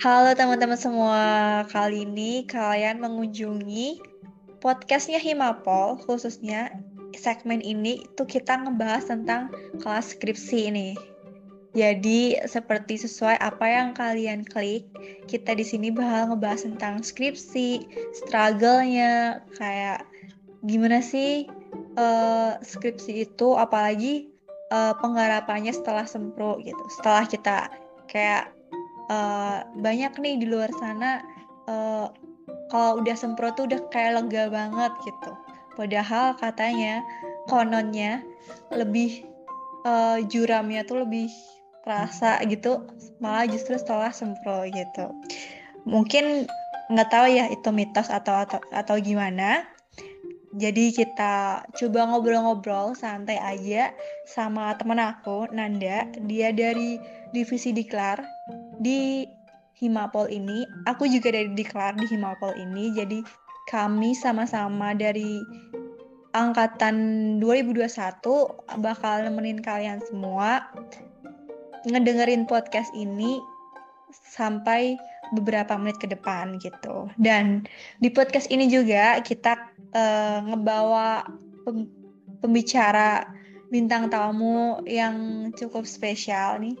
Halo teman-teman semua, kali ini kalian mengunjungi podcastnya Himapol, khususnya segmen ini itu kita ngebahas tentang kelas skripsi ini. Jadi seperti sesuai apa yang kalian klik, kita di sini bakal ngebahas tentang skripsi, struggle-nya, kayak gimana sih uh, skripsi itu, apalagi uh, penggarapannya setelah sempro gitu. Setelah kita kayak uh, banyak nih di luar sana uh, kalau udah semprot tuh udah kayak lega banget gitu. Padahal katanya kononnya lebih uh, juramnya tuh lebih terasa gitu malah justru setelah semprot gitu. Mungkin nggak tahu ya itu mitos atau atau atau gimana. Jadi kita coba ngobrol-ngobrol santai aja sama temen aku Nanda. Dia dari divisi diklar di Himapol ini. Aku juga dari Diklar di Himapol ini. Jadi kami sama-sama dari angkatan 2021 bakal nemenin kalian semua ngedengerin podcast ini sampai beberapa menit ke depan gitu. Dan di podcast ini juga kita uh, ngebawa pem pembicara bintang tamu yang cukup spesial nih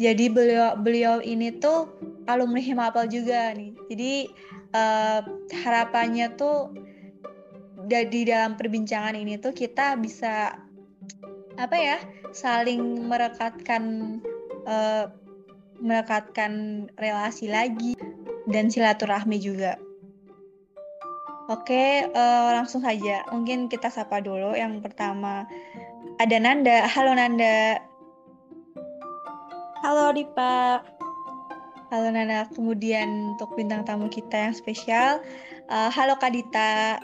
jadi beliau beliau ini tuh alumni Himapal juga nih jadi uh, harapannya tuh di dalam perbincangan ini tuh kita bisa apa ya saling merekatkan uh, merekatkan relasi lagi dan silaturahmi juga. Oke, uh, langsung saja. Mungkin kita sapa dulu. Yang pertama ada Nanda. Halo Nanda. Halo Dipa. Halo Nana. Kemudian untuk bintang tamu kita yang spesial, uh, halo Kadita.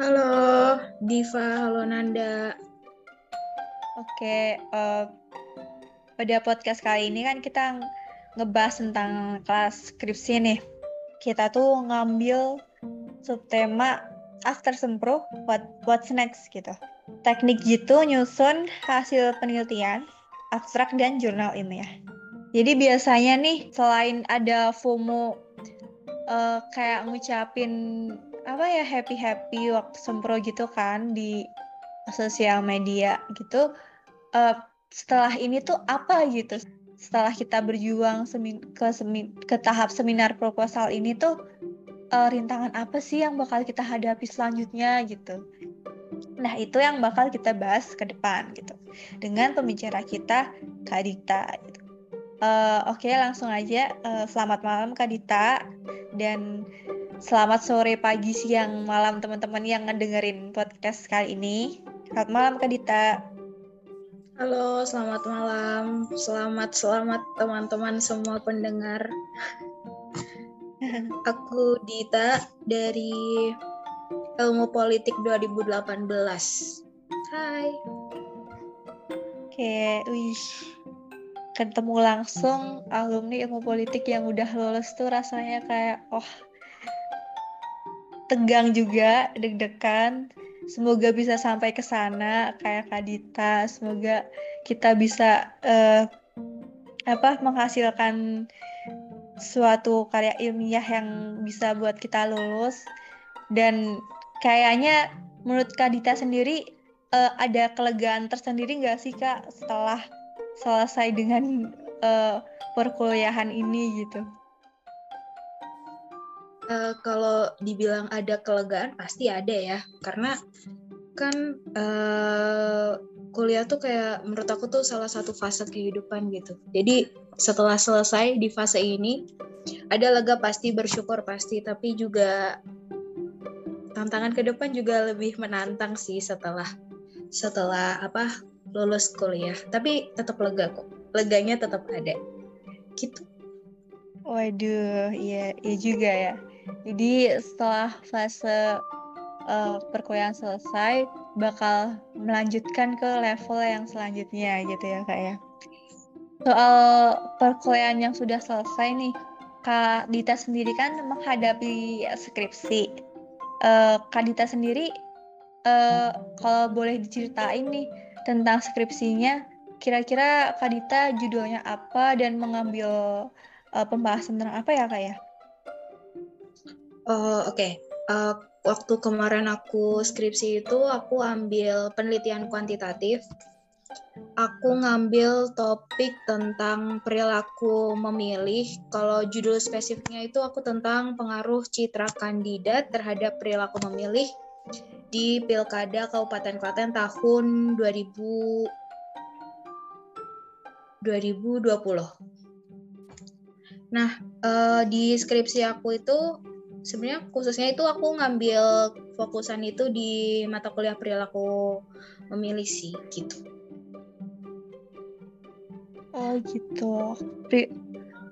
Halo Diva, halo Nanda. Oke, uh, pada podcast kali ini kan kita ngebahas tentang kelas skripsi nih. Kita tuh ngambil subtema after sempro, what what's next gitu. Teknik gitu nyusun hasil penelitian abstrak dan jurnal ilmiah. Jadi biasanya nih selain ada FOMO uh, kayak ngucapin apa ya happy happy waktu sempro gitu kan di sosial media gitu. Uh, setelah ini tuh apa gitu? Setelah kita berjuang semin ke semin ke tahap seminar proposal ini tuh uh, rintangan apa sih yang bakal kita hadapi selanjutnya gitu? Nah, itu yang bakal kita bahas ke depan gitu. Dengan pembicara kita Kak Dita gitu. Uh, Oke, okay, langsung aja. Uh, selamat malam Kak Dita dan selamat sore, pagi, siang, malam teman-teman yang ngedengerin podcast kali ini. Selamat malam Kak Dita. Halo, selamat malam. Selamat selamat teman-teman semua pendengar. Aku Dita dari Ilmu Politik 2018. Hai. Oke, wih. Ketemu langsung alumni ilmu politik yang udah lulus tuh rasanya kayak, oh, tegang juga, deg-degan. Semoga bisa sampai ke sana kayak Kadita. Semoga kita bisa uh, apa menghasilkan suatu karya ilmiah yang bisa buat kita lulus dan kayaknya menurut Kak Dita sendiri uh, ada kelegaan tersendiri nggak sih Kak setelah selesai dengan uh, perkuliahan ini gitu? Uh, kalau dibilang ada kelegaan pasti ada ya karena kan uh, kuliah tuh kayak menurut aku tuh salah satu fase kehidupan gitu. Jadi setelah selesai di fase ini ada lega pasti bersyukur pasti tapi juga tantangan ke depan juga lebih menantang sih setelah setelah apa lulus kuliah. Tapi tetap lega kok. Leganya tetap ada. Gitu. Waduh, iya, iya juga ya. Jadi setelah fase uh, perkuliahan selesai, bakal melanjutkan ke level yang selanjutnya gitu ya kak ya. Soal perkuliahan yang sudah selesai nih, Kak Dita sendiri kan menghadapi skripsi uh, Kadita sendiri uh, kalau boleh diceritain nih tentang skripsinya kira-kira Kak Dita judulnya apa dan mengambil uh, pembahasan tentang apa ya Kak ya? Oh oke. Okay. Uh, waktu kemarin aku skripsi itu aku ambil penelitian kuantitatif. Aku ngambil topik tentang perilaku memilih. Kalau judul spesifiknya itu aku tentang pengaruh citra kandidat terhadap perilaku memilih di Pilkada Kabupaten Klaten tahun 2000 2020. Nah, uh, di skripsi aku itu sebenarnya khususnya itu aku ngambil fokusan itu di mata kuliah perilaku memilih sih gitu. Oh gitu. Pri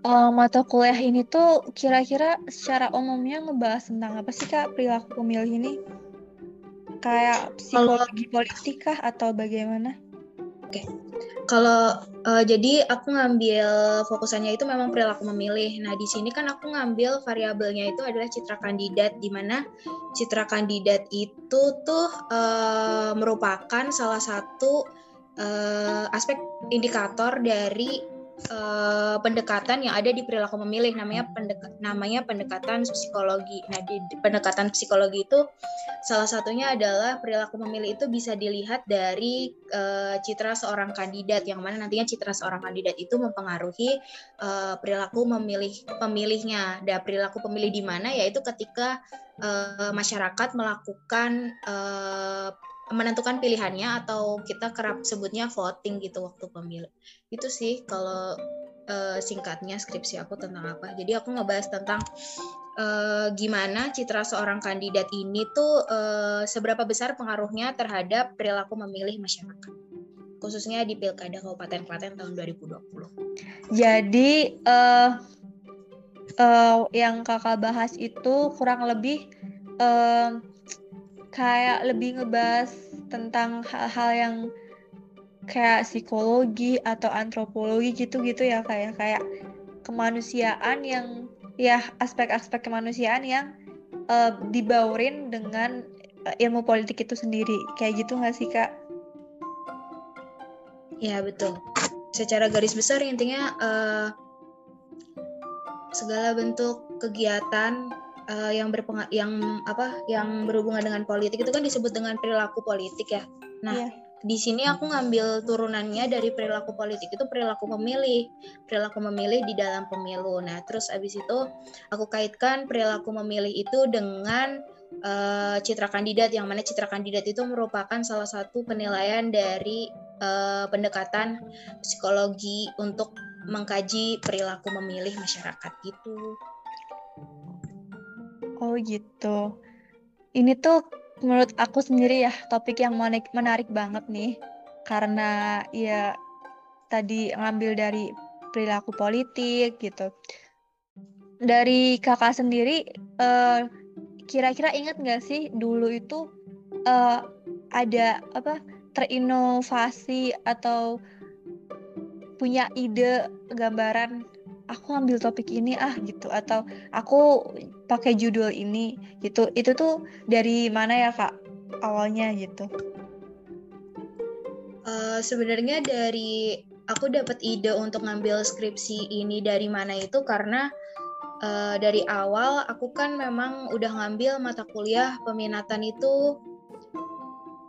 uh, mata kuliah ini tuh kira-kira secara umumnya ngebahas tentang apa sih kak perilaku pemilih ini? Kayak psikologi Kalau, politik kah atau bagaimana? Oke, okay. Kalau uh, jadi aku ngambil fokusannya itu memang perilaku memilih. Nah, di sini kan aku ngambil variabelnya itu adalah citra kandidat di mana citra kandidat itu tuh uh, merupakan salah satu uh, aspek indikator dari uh, pendekatan yang ada di perilaku memilih namanya pendek namanya pendekatan psikologi. Nah, di, pendekatan psikologi itu salah satunya adalah perilaku memilih itu bisa dilihat dari uh, citra seorang kandidat yang mana nantinya citra seorang kandidat itu mempengaruhi uh, perilaku memilih pemilihnya. Dan perilaku pemilih di mana yaitu ketika uh, masyarakat melakukan uh, menentukan pilihannya atau kita kerap sebutnya voting gitu waktu pemilu. Itu sih kalau uh, singkatnya skripsi aku tentang apa. Jadi aku ngebahas tentang uh, gimana citra seorang kandidat ini tuh uh, seberapa besar pengaruhnya terhadap perilaku memilih masyarakat. Khususnya di Pilkada Kabupaten Klaten tahun 2020. Jadi uh, uh, yang kakak bahas itu kurang lebih uh, kayak lebih ngebahas tentang hal-hal yang kayak psikologi atau antropologi gitu-gitu ya kayak kayak kemanusiaan yang ya aspek-aspek kemanusiaan yang uh, dibaurin dengan uh, ilmu politik itu sendiri kayak gitu nggak sih kak? Ya betul. Secara garis besar intinya uh, segala bentuk kegiatan uh, yang berpeng yang apa yang berhubungan dengan politik itu kan disebut dengan perilaku politik ya. Nah, yeah. di sini aku ngambil turunannya dari perilaku politik itu perilaku memilih, perilaku memilih di dalam pemilu. Nah, terus abis itu aku kaitkan perilaku memilih itu dengan uh, citra kandidat yang mana citra kandidat itu merupakan salah satu penilaian dari uh, pendekatan psikologi untuk mengkaji perilaku memilih masyarakat gitu. Oh gitu. Ini tuh menurut aku sendiri ya topik yang menarik, menarik banget nih. Karena ya tadi ngambil dari perilaku politik gitu. Dari kakak sendiri, uh, kira-kira ingat nggak sih dulu itu uh, ada apa terinovasi atau punya ide gambaran aku ambil topik ini ah gitu. Atau aku pakai judul ini gitu. Itu tuh dari mana ya kak awalnya gitu? Uh, sebenarnya dari aku dapat ide untuk ngambil skripsi ini dari mana itu karena uh, dari awal aku kan memang udah ngambil mata kuliah peminatan itu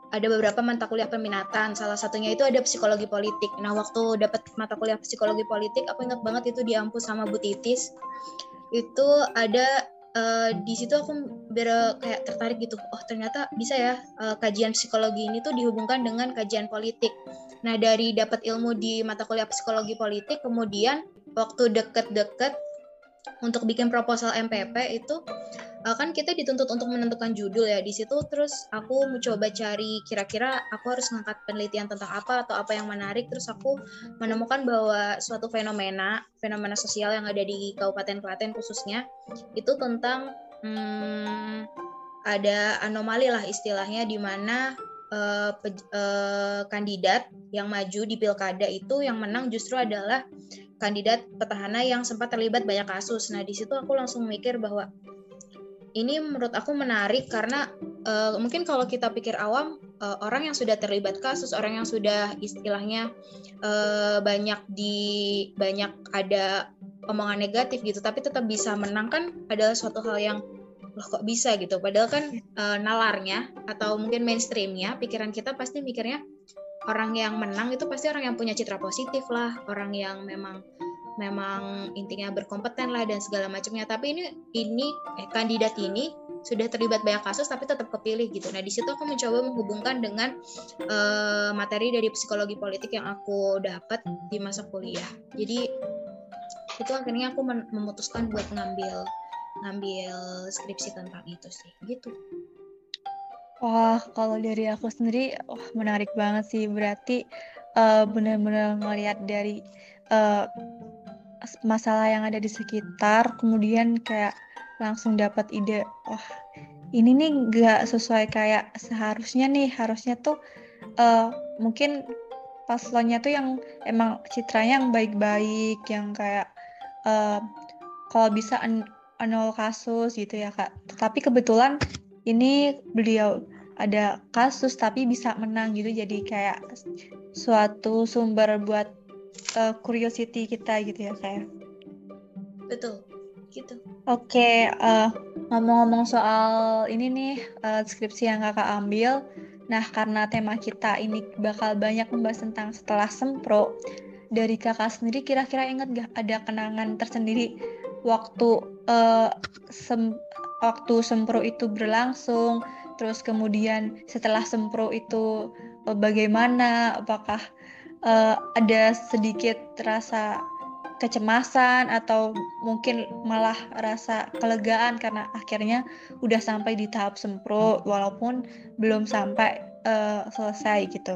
ada beberapa mata kuliah peminatan. Salah satunya itu ada psikologi politik. Nah, waktu dapat mata kuliah psikologi politik, aku ingat banget itu di Ampus sama Bu Titis. Itu ada uh, di situ aku ber kayak tertarik gitu. Oh, ternyata bisa ya uh, kajian psikologi ini tuh dihubungkan dengan kajian politik. Nah, dari dapat ilmu di mata kuliah psikologi politik, kemudian waktu deket-deket untuk bikin proposal MPP itu uh, kan kita dituntut untuk menentukan judul ya. Di situ terus aku mencoba cari kira-kira aku harus ngangkat penelitian tentang apa atau apa yang menarik. Terus aku menemukan bahwa suatu fenomena fenomena sosial yang ada di Kabupaten Klaten khususnya itu tentang hmm, ada anomali lah istilahnya di mana uh, uh, kandidat yang maju di pilkada itu yang menang justru adalah kandidat petahana yang sempat terlibat banyak kasus. Nah, di situ aku langsung mikir bahwa ini menurut aku menarik karena uh, mungkin kalau kita pikir awam uh, orang yang sudah terlibat kasus orang yang sudah istilahnya uh, banyak di banyak ada omongan negatif gitu tapi tetap bisa menang kan adalah suatu hal yang loh kok bisa? gitu. Padahal kan uh, nalarnya atau mungkin mainstreamnya pikiran kita pasti mikirnya orang yang menang itu pasti orang yang punya citra positif lah orang yang memang memang intinya berkompeten lah dan segala macamnya. Tapi ini ini eh, kandidat ini sudah terlibat banyak kasus tapi tetap kepilih gitu. Nah di situ aku mencoba menghubungkan dengan uh, materi dari psikologi politik yang aku dapat di masa kuliah. Jadi itu akhirnya aku memutuskan buat ngambil ngambil skripsi tentang itu sih. Gitu Wah, kalau dari aku sendiri, wah menarik banget sih. Berarti uh, benar-benar ngelihat dari uh, masalah yang ada di sekitar kemudian kayak langsung dapat ide wah ini nih nggak sesuai kayak seharusnya nih harusnya tuh uh, mungkin paslonnya tuh yang emang citranya yang baik-baik yang kayak uh, kalau bisa nol kasus gitu ya kak tapi kebetulan ini beliau ada kasus tapi bisa menang gitu jadi kayak suatu sumber buat uh, curiosity kita gitu ya kayak. Betul, gitu. Oke, okay, uh, eh, ngomong-ngomong soal ini nih uh, skripsi yang kakak ambil, nah karena tema kita ini bakal banyak membahas tentang setelah sempro, dari kakak sendiri kira-kira inget gak ada kenangan tersendiri waktu uh, sem waktu sempro itu berlangsung, terus kemudian setelah sempro itu uh, bagaimana, apakah uh, ada sedikit rasa kecemasan atau mungkin malah rasa kelegaan karena akhirnya udah sampai di tahap sempro walaupun belum sampai uh, selesai gitu.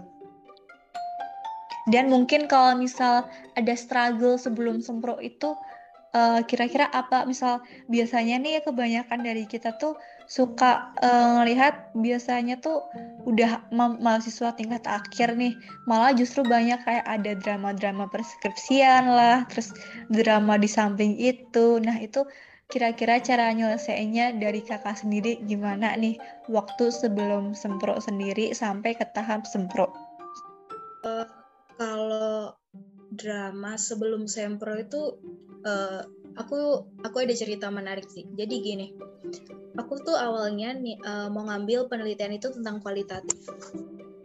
Dan mungkin kalau misal ada struggle sebelum sempro itu uh, kira-kira apa misal biasanya nih kebanyakan dari kita tuh suka uh, ngelihat biasanya tuh udah ma mahasiswa tingkat akhir nih malah justru banyak kayak ada drama-drama perskripsian lah terus drama di samping itu. Nah itu kira-kira cara nyelesainnya dari kakak sendiri gimana nih waktu sebelum sempro sendiri sampai ke tahap sempro uh, kalau drama sebelum sempro itu uh, aku aku ada cerita menarik sih. Jadi gini, aku tuh awalnya nih uh, mau ngambil penelitian itu tentang kualitatif.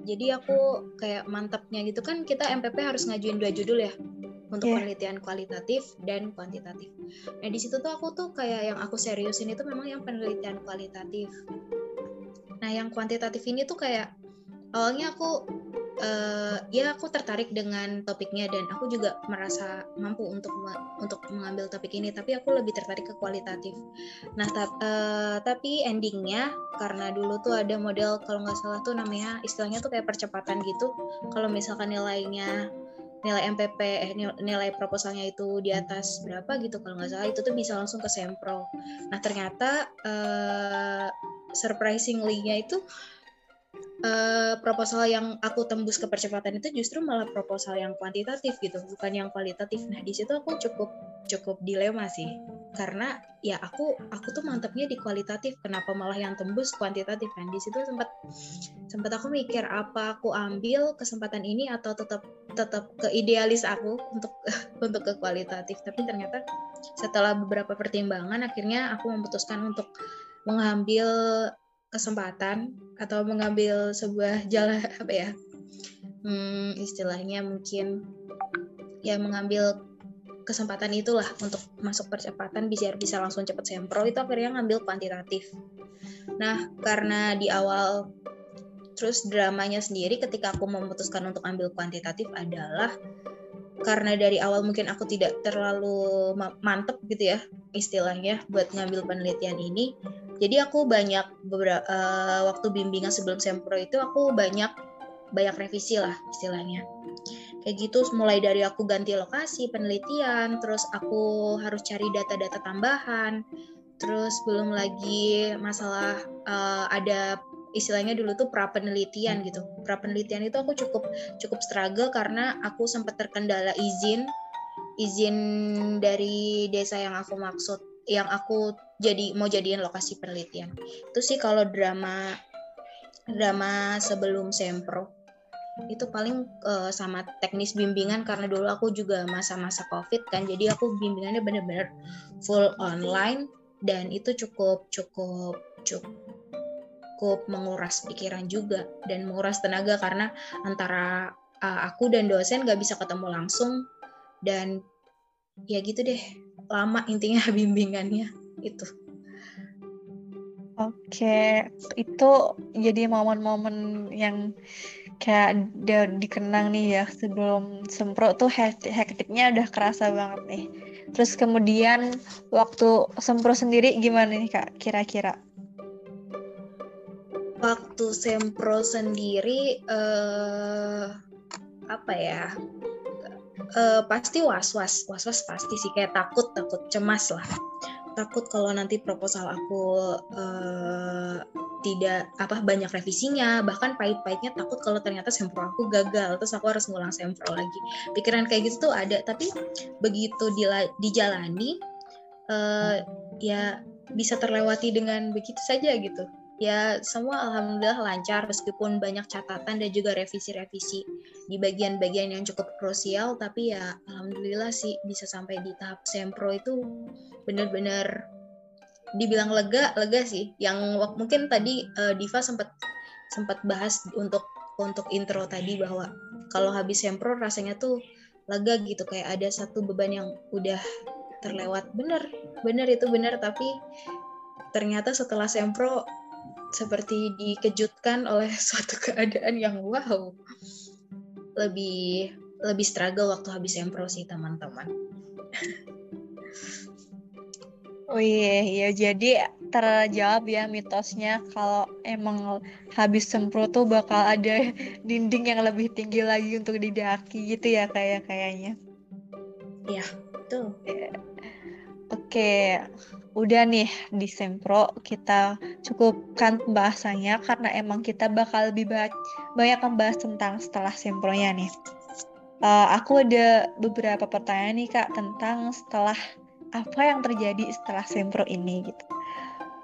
Jadi aku kayak mantapnya gitu kan kita MPP harus ngajuin dua judul ya untuk yeah. penelitian kualitatif dan kuantitatif. Nah di situ tuh aku tuh kayak yang aku seriusin itu memang yang penelitian kualitatif. Nah yang kuantitatif ini tuh kayak awalnya aku uh, ya aku tertarik dengan topiknya dan aku juga merasa mampu untuk untuk mengambil topik ini tapi aku lebih tertarik ke kualitatif. Nah ta uh, tapi endingnya karena dulu tuh ada model kalau nggak salah tuh namanya istilahnya tuh kayak percepatan gitu. Kalau misalkan nilainya nilai MPP eh nilai proposalnya itu di atas berapa gitu kalau nggak salah itu tuh bisa langsung ke sempro. Nah ternyata uh, surprisingly-nya itu uh, proposal yang aku tembus ke percepatan itu justru malah proposal yang kuantitatif gitu, bukan yang kualitatif. Nah, di situ aku cukup cukup dilema sih. Karena ya aku aku tuh mantapnya di kualitatif, kenapa malah yang tembus kuantitatif kan? Di situ sempat sempat aku mikir apa aku ambil kesempatan ini atau tetap tetap ke idealis aku untuk untuk ke kualitatif. Tapi ternyata setelah beberapa pertimbangan akhirnya aku memutuskan untuk mengambil kesempatan atau mengambil sebuah jalan apa ya hmm, istilahnya mungkin ya mengambil kesempatan itulah untuk masuk percepatan biar bisa langsung cepet sempro itu akhirnya ngambil kuantitatif. Nah karena di awal terus dramanya sendiri ketika aku memutuskan untuk ambil kuantitatif adalah karena dari awal mungkin aku tidak terlalu mantep gitu ya istilahnya buat ngambil penelitian ini jadi aku banyak uh, waktu bimbingan sebelum sempro itu aku banyak banyak revisi lah istilahnya. Kayak gitu mulai dari aku ganti lokasi penelitian terus aku harus cari data-data tambahan terus belum lagi masalah uh, ada istilahnya dulu tuh pra penelitian gitu. Pra penelitian itu aku cukup cukup struggle karena aku sempat terkendala izin izin dari desa yang aku maksud yang aku jadi mau jadiin lokasi penelitian. Itu sih kalau drama drama sebelum sempro. Itu paling uh, sama teknis bimbingan karena dulu aku juga masa-masa covid kan jadi aku bimbingannya bener-bener full online dan itu cukup cukup cukup menguras pikiran juga dan menguras tenaga karena antara uh, aku dan dosen gak bisa ketemu langsung dan ya gitu deh lama intinya bimbingannya itu Oke, itu jadi momen-momen yang kayak udah dikenang nih ya sebelum sempro tuh hektiknya udah kerasa banget nih. Terus kemudian waktu sempro sendiri gimana nih kak kira-kira? Waktu sempro sendiri eh, apa ya? Eh, pasti was-was, was-was pasti sih kayak takut, takut, cemas lah. Takut kalau nanti proposal aku uh, tidak apa banyak revisinya bahkan pahit-pahitnya takut kalau ternyata sempro aku gagal terus aku harus ngulang sempro lagi. Pikiran kayak gitu tuh ada tapi begitu dijalani uh, ya bisa terlewati dengan begitu saja gitu ya semua alhamdulillah lancar meskipun banyak catatan dan juga revisi-revisi di bagian-bagian yang cukup krusial. Tapi ya alhamdulillah sih bisa sampai di tahap sempro itu benar-benar dibilang lega lega sih. Yang mungkin tadi uh, Diva sempat sempat bahas untuk untuk intro tadi bahwa kalau habis sempro rasanya tuh lega gitu. Kayak ada satu beban yang udah terlewat. Bener bener itu bener tapi ternyata setelah sempro seperti dikejutkan oleh suatu keadaan yang wow lebih lebih struggle waktu habis sempro sih teman-teman. Oh iya, iya jadi terjawab ya mitosnya kalau emang habis sempro tuh bakal ada dinding yang lebih tinggi lagi untuk didaki gitu ya kayak kayaknya. Iya, tuh. Oke, udah nih di Sempro kita cukupkan pembahasannya karena emang kita bakal lebih banyak, banyak membahas tentang setelah Sempronya nih. Uh, aku ada beberapa pertanyaan nih kak tentang setelah apa yang terjadi setelah Sempro ini gitu.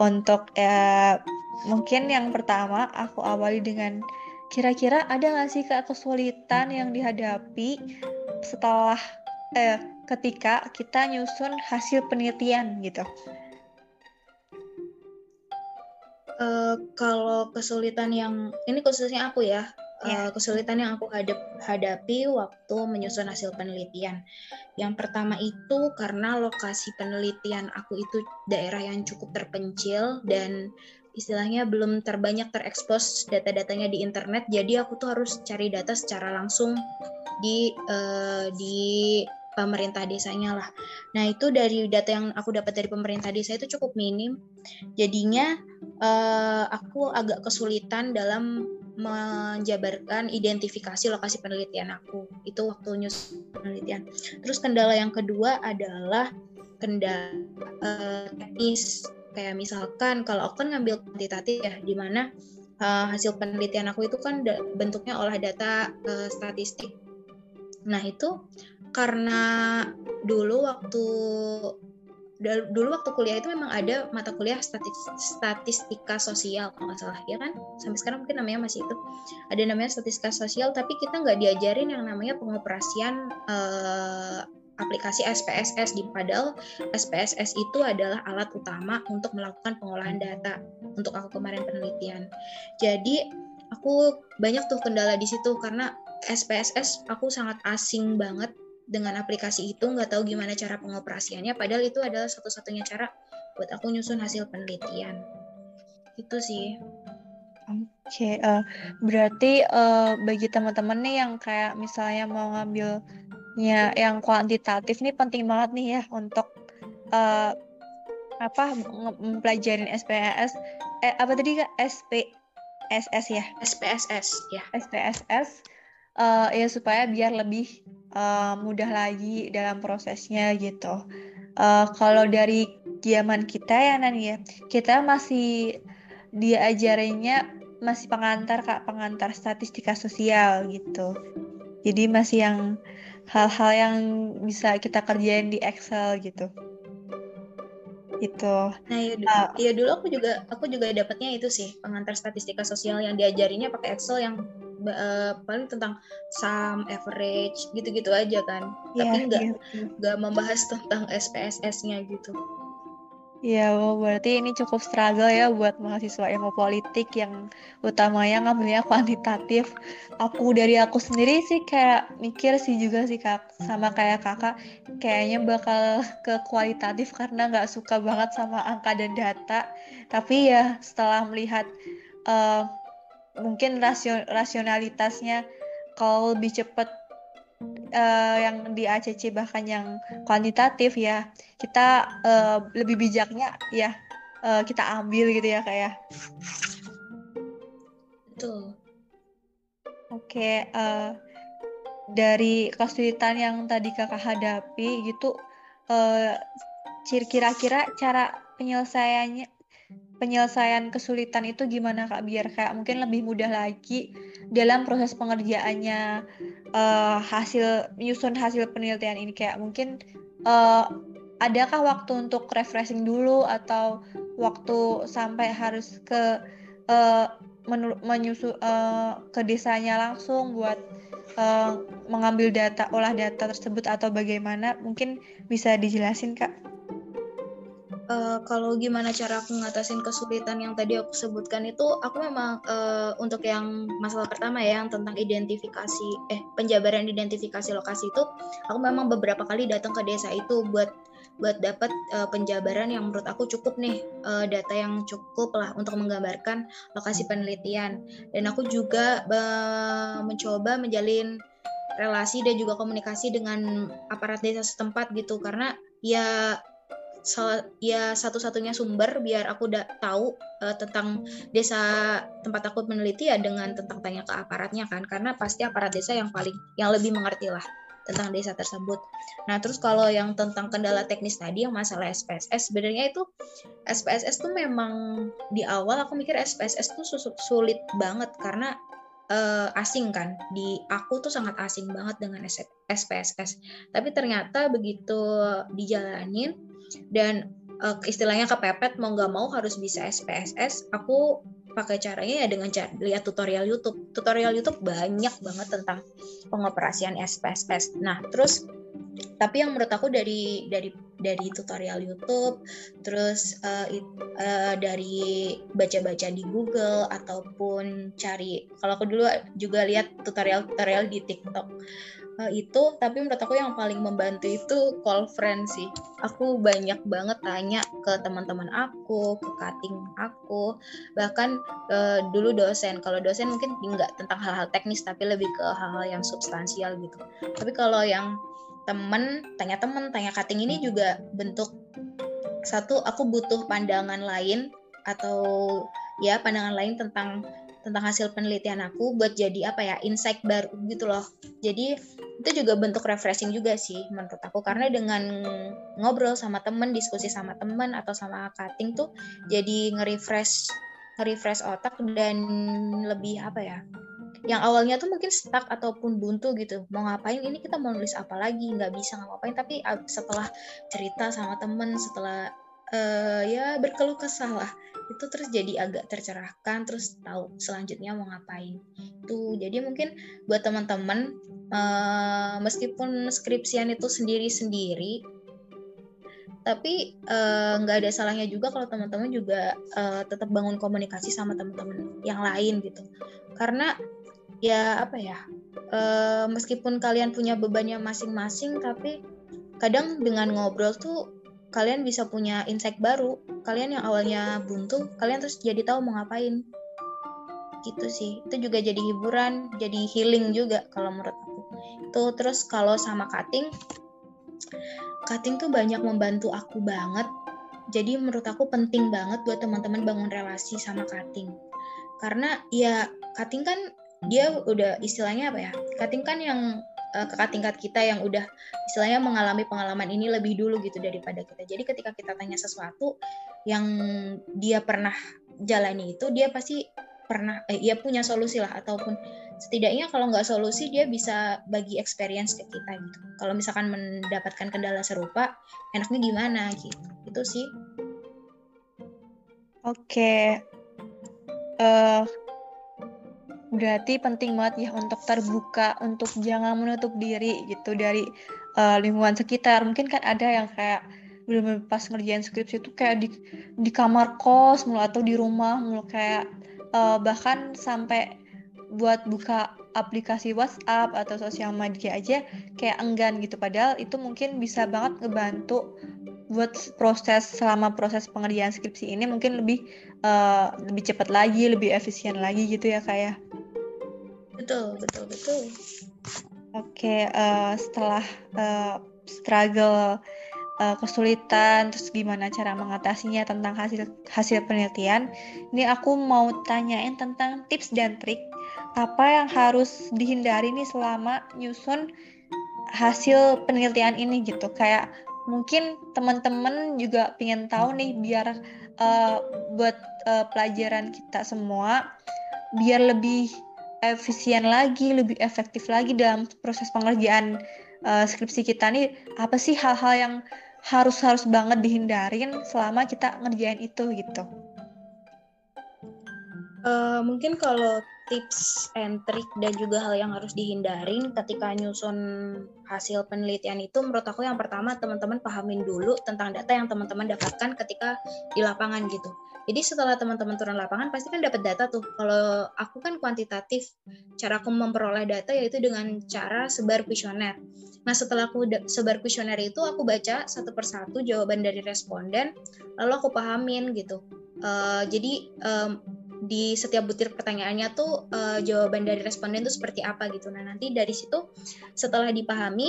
Untuk uh, mungkin yang pertama aku awali dengan kira-kira ada nggak sih kak kesulitan yang dihadapi setelah eh, ketika kita nyusun hasil penelitian gitu? Uh, kalau kesulitan yang ini khususnya aku ya, yeah. uh, kesulitan yang aku hadap, hadapi waktu menyusun hasil penelitian. Yang pertama itu karena lokasi penelitian aku itu daerah yang cukup terpencil dan istilahnya belum terbanyak terekspos data-datanya di internet. Jadi aku tuh harus cari data secara langsung di uh, di pemerintah desanya lah. Nah itu dari data yang aku dapat dari pemerintah desa itu cukup minim. Jadinya uh, aku agak kesulitan dalam menjabarkan identifikasi lokasi penelitian aku. Itu waktu nyus penelitian. Terus kendala yang kedua adalah kendala uh, teknis. Kayak misalkan kalau aku kan ngambil kuantitatif ya, di mana uh, hasil penelitian aku itu kan bentuknya olah data uh, statistik. Nah itu karena dulu waktu dulu waktu kuliah itu memang ada mata kuliah statistika sosial kalau nggak salah ya kan? Sampai sekarang mungkin namanya masih itu. Ada namanya statistika sosial tapi kita nggak diajarin yang namanya pengoperasian eh, aplikasi SPSS di padahal SPSS itu adalah alat utama untuk melakukan pengolahan data untuk aku kemarin penelitian. Jadi aku banyak tuh kendala di situ karena SPSS aku sangat asing banget dengan aplikasi itu nggak tahu gimana cara pengoperasiannya padahal itu adalah satu-satunya cara buat aku nyusun hasil penelitian. Itu sih. Oke okay, uh, eh, berarti uh, bagi teman-teman nih yang kayak misalnya mau ngambilnya yang kuantitatif nih penting banget nih ya untuk uh, apa mempelajarin SPSS eh, apa tadi kak? SPSS ya? SPSS ya. SPSS uh, ya supaya biar lebih uh, mudah lagi dalam prosesnya gitu. Uh, kalau dari zaman kita ya Nan ya, kita masih diajarinnya masih pengantar kak pengantar statistika sosial gitu. Jadi masih yang hal-hal yang bisa kita kerjain di Excel gitu. gitu. Nah, iya dulu, uh, iya dulu aku juga aku juga dapatnya itu sih pengantar statistika sosial yang diajarinya pakai Excel yang uh, paling tentang sum average gitu-gitu aja kan. Yeah, Tapi nggak yeah. nggak membahas tentang SPSS-nya gitu. Iya, berarti ini cukup struggle ya buat mahasiswa ilmu politik yang utamanya ngambilnya kuantitatif. Aku dari aku sendiri sih kayak mikir sih juga sih kak, sama kayak kakak, kayaknya bakal ke kualitatif karena nggak suka banget sama angka dan data. Tapi ya setelah melihat uh, mungkin rasio rasionalitasnya kalau lebih cepat uh, yang di ACC bahkan yang kuantitatif ya kita uh, lebih bijaknya ya uh, kita ambil gitu ya kayak. Ya. Betul. Oke, okay, uh, dari kesulitan yang tadi kakak hadapi gitu, uh, kira-kira cara penyelesaiannya penyelesaian kesulitan itu gimana kak? Biar kayak mungkin lebih mudah lagi dalam proses pengerjaannya uh, hasil menyusun hasil penelitian ini. Kayak mungkin uh, adakah waktu untuk refreshing dulu atau waktu sampai harus ke uh, menyusu uh, ke desanya langsung buat uh, mengambil data olah data tersebut atau bagaimana? Mungkin bisa dijelasin kak? Uh, kalau gimana cara aku ngatasin kesulitan yang tadi aku sebutkan itu aku memang uh, untuk yang masalah pertama ya yang tentang identifikasi eh penjabaran identifikasi lokasi itu aku memang beberapa kali datang ke desa itu buat buat dapat uh, penjabaran yang menurut aku cukup nih uh, data yang cukup lah untuk menggambarkan lokasi penelitian. Dan aku juga uh, mencoba menjalin relasi dan juga komunikasi dengan aparat desa setempat gitu karena ya ya satu-satunya sumber biar aku udah tahu uh, tentang desa tempat aku meneliti ya dengan tentang tanya ke aparatnya kan karena pasti aparat desa yang paling yang lebih mengerti lah tentang desa tersebut. Nah, terus kalau yang tentang kendala teknis tadi yang masalah SPSS sebenarnya itu SPSS tuh memang di awal aku mikir SPSS tuh sulit banget karena uh, asing kan di aku tuh sangat asing banget dengan SPSS tapi ternyata begitu dijalanin dan uh, istilahnya kepepet mau nggak mau harus bisa SPSS aku pakai caranya ya dengan cara lihat tutorial YouTube. Tutorial YouTube banyak banget tentang pengoperasian SPSS nah terus tapi yang menurut aku dari dari dari tutorial YouTube terus uh, it, uh, dari baca-baca di Google ataupun cari kalau aku dulu juga lihat tutorial-tutorial di TikTok uh, itu tapi menurut aku yang paling membantu itu call friend sih. Aku banyak banget tanya ke teman-teman aku ke cutting aku. Bahkan uh, dulu dosen kalau dosen mungkin nggak tentang hal-hal teknis tapi lebih ke hal-hal yang substansial gitu. Tapi kalau yang temen tanya temen tanya cutting ini juga bentuk satu aku butuh pandangan lain atau ya pandangan lain tentang tentang hasil penelitian aku buat jadi apa ya insight baru gitu loh. Jadi itu juga bentuk refreshing juga sih menurut aku. Karena dengan ngobrol sama temen diskusi sama temen atau sama cutting tuh jadi nge-refresh nge-refresh otak dan lebih apa ya yang awalnya tuh mungkin stuck ataupun buntu gitu. Mau ngapain ini kita mau nulis apa lagi? Nggak bisa ngapain. Tapi setelah cerita sama temen setelah uh, ya berkeluh kesah lah itu terus jadi agak tercerahkan terus tahu selanjutnya mau ngapain. Tuh jadi mungkin buat teman-teman uh, meskipun skripsian itu sendiri-sendiri tapi eh, nggak uh, ada salahnya juga kalau teman-teman juga uh, tetap bangun komunikasi sama teman-teman yang lain gitu. Karena ya apa ya uh, meskipun kalian punya bebannya masing-masing tapi kadang dengan ngobrol tuh kalian bisa punya insight baru kalian yang awalnya buntu kalian terus jadi tahu mau ngapain. Gitu sih. Itu juga jadi hiburan jadi healing juga kalau menurut aku. Itu terus kalau sama cutting cutting tuh banyak membantu aku banget. Jadi menurut aku penting banget buat teman-teman bangun relasi sama cutting. Karena ya cutting kan dia udah istilahnya apa ya? Cutting kan yang uh, kakak tingkat kita yang udah istilahnya mengalami pengalaman ini lebih dulu gitu daripada kita. Jadi ketika kita tanya sesuatu yang dia pernah jalani itu dia pasti pernah eh, punya solusi lah ataupun setidaknya kalau nggak solusi dia bisa bagi experience ke kita gitu. Kalau misalkan mendapatkan kendala serupa, enaknya gimana gitu. Itu sih Oke. Uh, berarti penting banget ya untuk terbuka, untuk jangan menutup diri gitu dari uh, lingkungan sekitar. Mungkin kan ada yang kayak belum pas ngerjain skripsi itu kayak di di kamar kos mulu atau di rumah mulu kayak uh, bahkan sampai buat buka aplikasi WhatsApp atau sosial media aja kayak enggan gitu padahal itu mungkin bisa banget ngebantu buat proses selama proses pengerjaan skripsi ini mungkin lebih uh, lebih cepat lagi lebih efisien lagi gitu ya kayak ya? Betul betul betul. Oke okay, uh, setelah uh, struggle uh, kesulitan terus gimana cara mengatasinya tentang hasil hasil penelitian ini aku mau tanyain tentang tips dan trik apa yang harus dihindari nih selama nyusun hasil penelitian ini gitu. Kayak mungkin teman-teman juga pengen tahu nih biar uh, buat uh, pelajaran kita semua biar lebih efisien lagi, lebih efektif lagi dalam proses pengerjaan uh, skripsi kita nih apa sih hal-hal yang harus harus banget dihindarin selama kita ngerjain itu gitu? Uh, mungkin kalau tips and trick dan juga hal yang harus dihindarin ketika nyusun hasil penelitian itu menurut aku yang pertama teman-teman pahamin dulu tentang data yang teman-teman dapatkan ketika di lapangan gitu jadi setelah teman-teman turun lapangan pasti kan dapat data tuh. Kalau aku kan kuantitatif, cara aku memperoleh data yaitu dengan cara sebar kuesioner. Nah setelah aku sebar kuesioner itu aku baca satu persatu jawaban dari responden, lalu aku pahamin gitu. Uh, jadi um, di setiap butir pertanyaannya tuh uh, jawaban dari responden tuh seperti apa gitu. Nah nanti dari situ setelah dipahami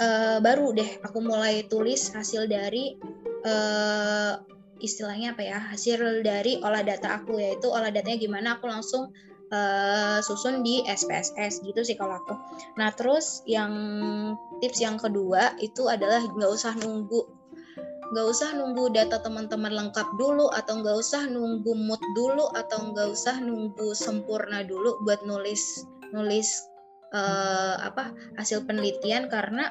uh, baru deh aku mulai tulis hasil dari uh, istilahnya apa ya hasil dari olah data aku yaitu olah datanya gimana aku langsung uh, susun di SPSS gitu sih kalau aku. Nah terus yang tips yang kedua itu adalah nggak usah nunggu nggak usah nunggu data teman-teman lengkap dulu atau nggak usah nunggu mood dulu atau nggak usah nunggu sempurna dulu buat nulis nulis uh, apa hasil penelitian. Karena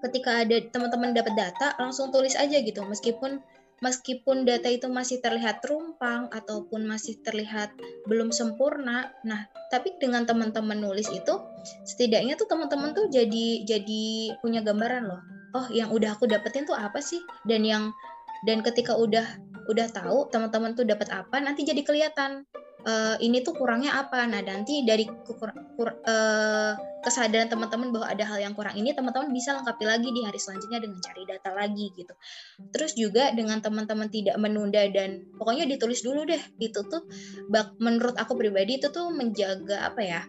ketika ada teman-teman dapat data langsung tulis aja gitu. Meskipun meskipun data itu masih terlihat rumpang ataupun masih terlihat belum sempurna, nah tapi dengan teman-teman nulis itu setidaknya tuh teman-teman tuh jadi jadi punya gambaran loh. Oh, yang udah aku dapetin tuh apa sih? Dan yang dan ketika udah udah tahu teman-teman tuh dapat apa, nanti jadi kelihatan uh, ini tuh kurangnya apa. Nah, nanti dari kur, uh, kesadaran teman-teman bahwa ada hal yang kurang ini, teman-teman bisa lengkapi lagi di hari selanjutnya dengan cari data lagi gitu. Terus juga dengan teman-teman tidak menunda dan pokoknya ditulis dulu deh. Itu tuh bak, menurut aku pribadi itu tuh menjaga apa ya?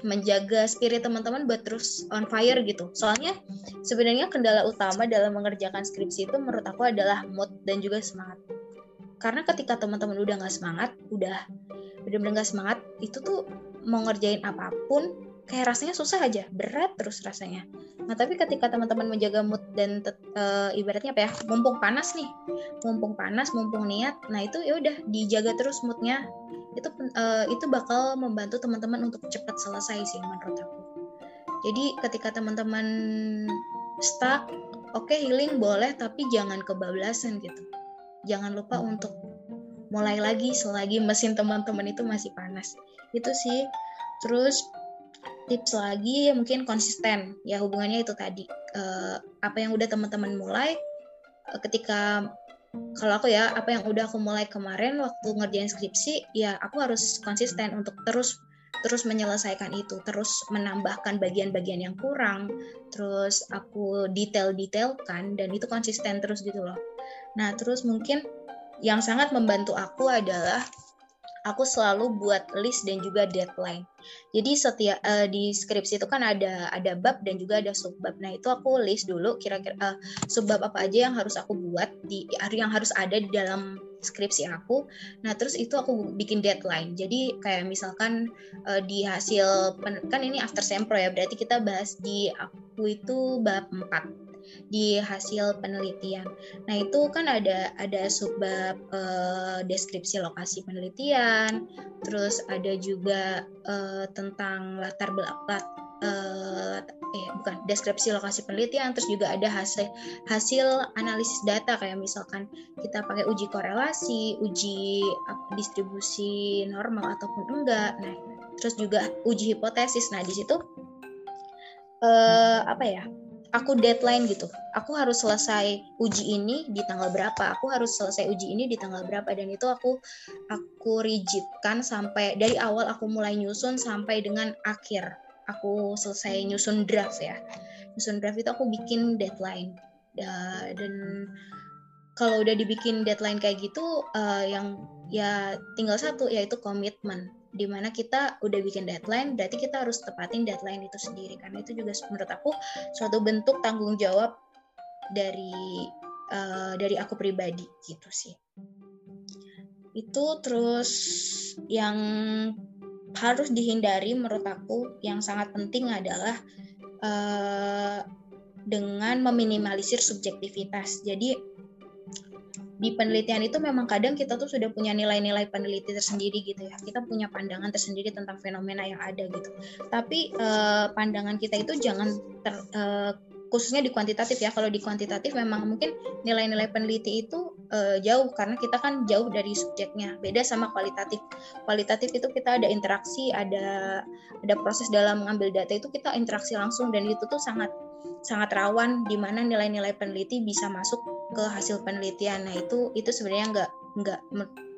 Menjaga spirit teman-teman buat terus on fire gitu. Soalnya sebenarnya kendala utama dalam mengerjakan skripsi itu menurut aku adalah mood dan juga semangat. Karena ketika teman-teman udah nggak semangat udah bener-bener nggak semangat itu tuh mau ngerjain apa pun kayak rasanya susah aja berat terus rasanya. Nah tapi ketika teman-teman menjaga mood dan uh, ibaratnya apa ya mumpung panas nih mumpung panas mumpung niat nah itu ya udah dijaga terus moodnya itu uh, itu bakal membantu teman-teman untuk cepat selesai sih menurut aku. Jadi ketika teman-teman stuck oke okay, healing boleh tapi jangan kebablasan gitu. Jangan lupa untuk mulai lagi selagi mesin teman-teman itu masih panas. Itu sih. Terus tips lagi ya mungkin konsisten. Ya hubungannya itu tadi. Uh, apa yang udah teman-teman mulai uh, ketika kalau aku ya apa yang udah aku mulai kemarin waktu ngerjain skripsi ya aku harus konsisten untuk terus terus menyelesaikan itu. Terus menambahkan bagian-bagian yang kurang terus aku detail-detailkan dan itu konsisten terus gitu loh. Nah, terus mungkin yang sangat membantu aku adalah aku selalu buat list dan juga deadline. Jadi setiap uh, di skripsi itu kan ada ada bab dan juga ada subbab. Nah itu aku list dulu kira-kira uh, subbab apa aja yang harus aku buat di yang harus ada di dalam skripsi aku. Nah terus itu aku bikin deadline. Jadi kayak misalkan uh, di hasil kan ini after sempro ya berarti kita bahas di aku itu bab 4 di hasil penelitian. Nah itu kan ada ada subbab uh, deskripsi lokasi penelitian, terus ada juga uh, tentang latar belakang uh, eh bukan deskripsi lokasi penelitian terus juga ada hasil hasil analisis data kayak misalkan kita pakai uji korelasi uji distribusi normal ataupun enggak nah terus juga uji hipotesis nah di situ uh, apa ya aku deadline gitu. Aku harus selesai uji ini di tanggal berapa. Aku harus selesai uji ini di tanggal berapa dan itu aku aku rigidkan sampai dari awal aku mulai nyusun sampai dengan akhir aku selesai nyusun draft ya. Nyusun draft itu aku bikin deadline. Dan kalau udah dibikin deadline kayak gitu uh, yang ya tinggal satu yaitu komitmen di mana kita udah bikin deadline berarti kita harus tepatin deadline itu sendiri. Karena itu juga menurut aku suatu bentuk tanggung jawab dari uh, dari aku pribadi gitu sih. Itu terus yang harus dihindari menurut aku yang sangat penting adalah uh, dengan meminimalisir subjektivitas. Jadi di penelitian itu memang kadang kita tuh sudah punya nilai-nilai peneliti tersendiri gitu ya. Kita punya pandangan tersendiri tentang fenomena yang ada gitu. Tapi eh, pandangan kita itu jangan ter, eh, khususnya di kuantitatif ya. Kalau di kuantitatif memang mungkin nilai-nilai peneliti itu eh, jauh karena kita kan jauh dari subjeknya. Beda sama kualitatif. Kualitatif itu kita ada interaksi, ada ada proses dalam mengambil data itu kita interaksi langsung dan itu tuh sangat sangat rawan di mana nilai-nilai peneliti bisa masuk ke hasil penelitian. Nah itu itu sebenarnya nggak nggak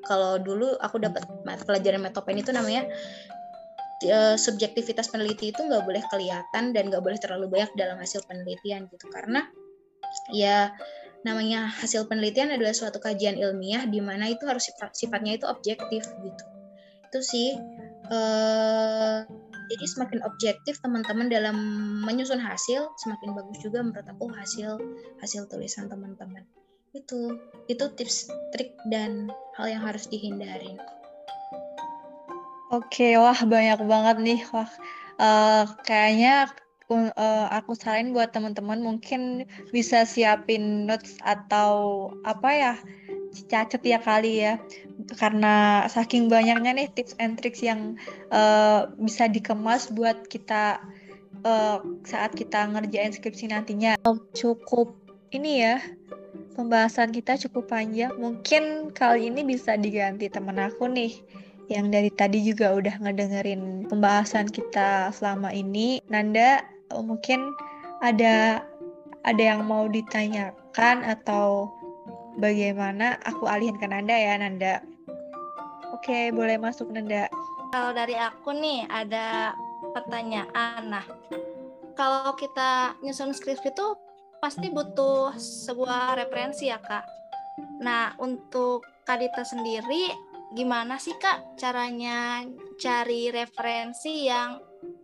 kalau dulu aku dapat pelajaran metopen itu namanya e, subjektivitas peneliti itu nggak boleh kelihatan dan nggak boleh terlalu banyak dalam hasil penelitian gitu karena ya namanya hasil penelitian adalah suatu kajian ilmiah di mana itu harus sifat, sifatnya itu objektif gitu itu sih uh, jadi semakin objektif teman-teman dalam menyusun hasil semakin bagus juga menurut aku hasil hasil tulisan teman-teman. Itu itu tips trik dan hal yang harus dihindarin. Oke wah banyak banget nih. Wah uh, kayaknya uh, aku saranin buat teman-teman mungkin bisa siapin notes atau apa ya cacat ya kali ya. Karena saking banyaknya nih tips and tricks yang uh, bisa dikemas buat kita uh, saat kita ngerjain skripsi nantinya. Cukup ini ya pembahasan kita cukup panjang. Mungkin kali ini bisa diganti temen aku nih yang dari tadi juga udah ngedengerin pembahasan kita selama ini. Nanda mungkin ada ada yang mau ditanyakan atau bagaimana aku alihin ke Nanda ya Nanda. Oke, boleh masuk Nanda. Kalau dari aku nih ada pertanyaan. Nah, kalau kita nyusun skripsi itu pasti butuh sebuah referensi ya kak. Nah, untuk Kadita sendiri gimana sih kak caranya cari referensi yang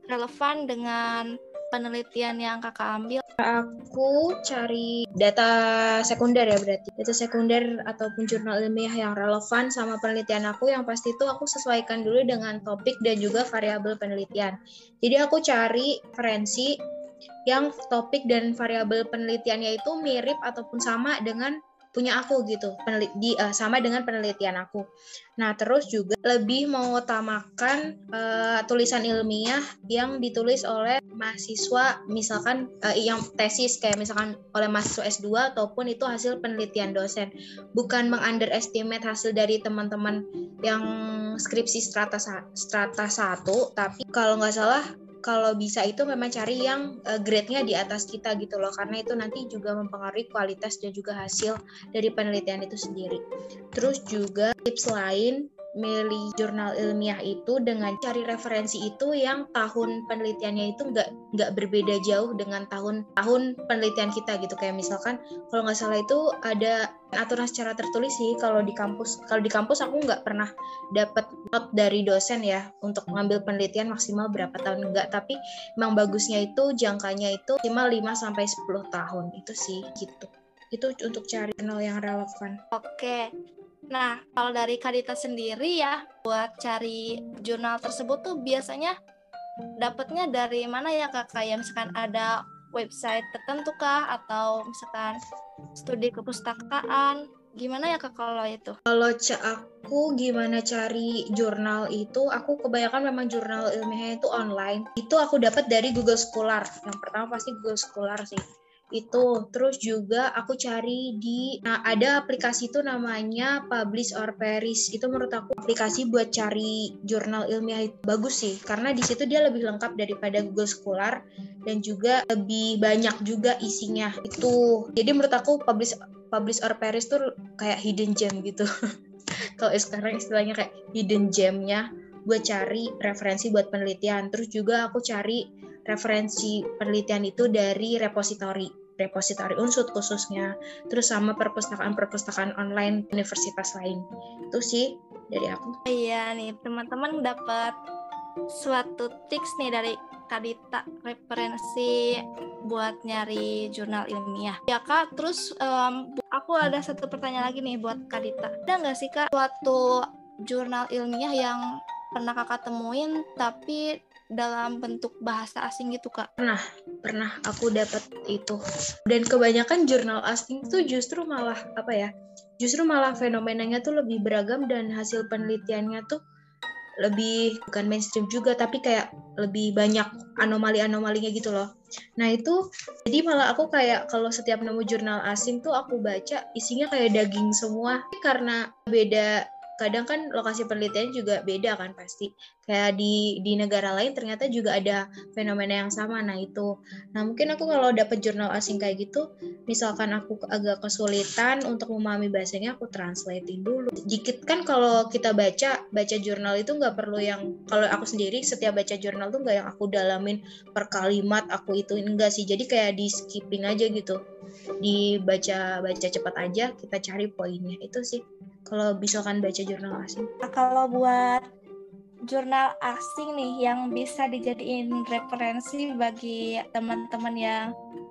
relevan dengan penelitian yang kakak ambil? Aku cari data sekunder ya berarti. Data sekunder ataupun jurnal ilmiah yang relevan sama penelitian aku yang pasti itu aku sesuaikan dulu dengan topik dan juga variabel penelitian. Jadi aku cari referensi yang topik dan variabel penelitiannya itu mirip ataupun sama dengan punya aku gitu penelit di uh, sama dengan penelitian aku. Nah terus juga lebih mengutamakan uh, tulisan ilmiah yang ditulis oleh mahasiswa misalkan uh, yang tesis kayak misalkan oleh mahasiswa S2 ataupun itu hasil penelitian dosen. Bukan mengunderestimate hasil dari teman-teman yang skripsi strata strata satu tapi kalau nggak salah kalau bisa itu memang cari yang uh, grade-nya di atas kita gitu loh karena itu nanti juga mempengaruhi kualitas dan juga hasil dari penelitian itu sendiri. Terus juga tips lain milih jurnal ilmiah itu dengan cari referensi itu yang tahun penelitiannya itu nggak nggak berbeda jauh dengan tahun tahun penelitian kita gitu. Kayak misalkan kalau nggak salah itu ada aturan secara tertulis sih kalau di kampus kalau di kampus aku nggak pernah dapat not dari dosen ya untuk mengambil penelitian maksimal berapa tahun enggak tapi memang bagusnya itu jangkanya itu maksimal 5 sampai 10 tahun itu sih gitu. Itu untuk cari jurnal yang relevan. Oke, Nah, kalau dari Kadita sendiri ya, buat cari jurnal tersebut tuh biasanya dapatnya dari mana ya kak? Kayak misalkan ada website tertentu kah? Atau misalkan studi kepustakaan? Gimana ya kak kalau itu? Kalau aku gimana cari jurnal itu, aku kebanyakan memang jurnal ilmiahnya itu online. Itu aku dapat dari Google Scholar. Yang pertama pasti Google Scholar sih itu terus juga aku cari di nah ada aplikasi itu namanya Publish or Perish. Itu menurut aku aplikasi buat cari jurnal ilmiah itu bagus sih karena di situ dia lebih lengkap daripada Google Scholar dan juga lebih banyak juga isinya. Itu jadi menurut aku Publish Publish or Perish tuh kayak hidden gem gitu. Kalau sekarang istilahnya kayak hidden gemnya buat cari referensi buat penelitian. Terus juga aku cari referensi penelitian itu dari repositori repositori unsut khususnya terus sama perpustakaan-perpustakaan online universitas lain itu sih dari aku iya nih teman-teman dapat suatu tips nih dari Kadita referensi buat nyari jurnal ilmiah. Ya kak, terus um, aku ada satu pertanyaan lagi nih buat Kadita. Ada nggak sih kak suatu jurnal ilmiah yang pernah kakak temuin tapi dalam bentuk bahasa asing gitu kak? Pernah, pernah aku dapat itu. Dan kebanyakan jurnal asing itu justru malah apa ya? Justru malah fenomenanya tuh lebih beragam dan hasil penelitiannya tuh lebih bukan mainstream juga tapi kayak lebih banyak anomali-anomalinya gitu loh. Nah itu jadi malah aku kayak kalau setiap nemu jurnal asing tuh aku baca isinya kayak daging semua karena beda kadang kan lokasi penelitian juga beda kan pasti. Kayak di di negara lain ternyata juga ada fenomena yang sama. Nah itu. Nah mungkin aku kalau dapat jurnal asing kayak gitu misalkan aku agak kesulitan untuk memahami bahasanya aku translatein dulu. Dikit kan kalau kita baca baca jurnal itu nggak perlu yang kalau aku sendiri setiap baca jurnal tuh nggak yang aku dalamin per kalimat aku itu enggak sih. Jadi kayak di skipping aja gitu dibaca baca cepat aja kita cari poinnya itu sih kalau misalkan baca jurnal asing? Nah, kalau buat jurnal asing nih yang bisa dijadiin referensi bagi teman-teman yang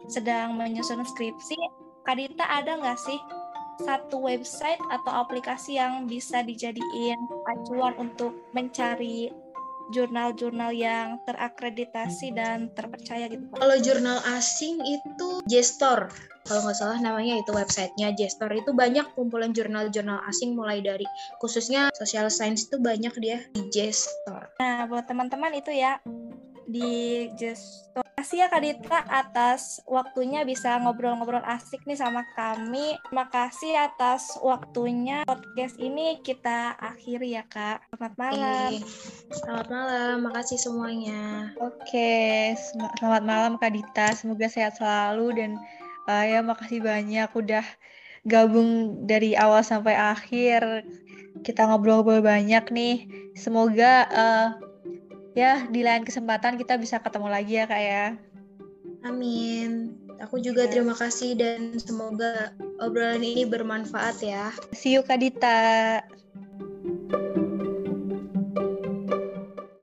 sedang menyusun skripsi, Kadita ada nggak sih satu website atau aplikasi yang bisa dijadiin acuan untuk mencari jurnal-jurnal yang terakreditasi dan terpercaya gitu Pak? Kalau jurnal asing itu Gestor, kalau nggak salah namanya itu websitenya Gestor itu banyak kumpulan jurnal-jurnal asing mulai dari khususnya social science itu banyak dia di Gestor. Nah buat teman-teman itu ya di Gestor. Kasih ya Kak Dita atas waktunya bisa ngobrol-ngobrol asik nih sama kami. Terima kasih atas waktunya. Podcast ini kita akhiri ya Kak. Selamat malam. Eh, selamat malam. Makasih semuanya. Oke, selamat malam Kak Dita. Semoga sehat selalu dan uh, ya makasih banyak udah gabung dari awal sampai akhir. Kita ngobrol-ngobrol banyak nih. Semoga uh, ya di lain kesempatan kita bisa ketemu lagi ya kak ya. Amin. Aku juga yes. terima kasih dan semoga obrolan ini bermanfaat ya. See you Kak Dita.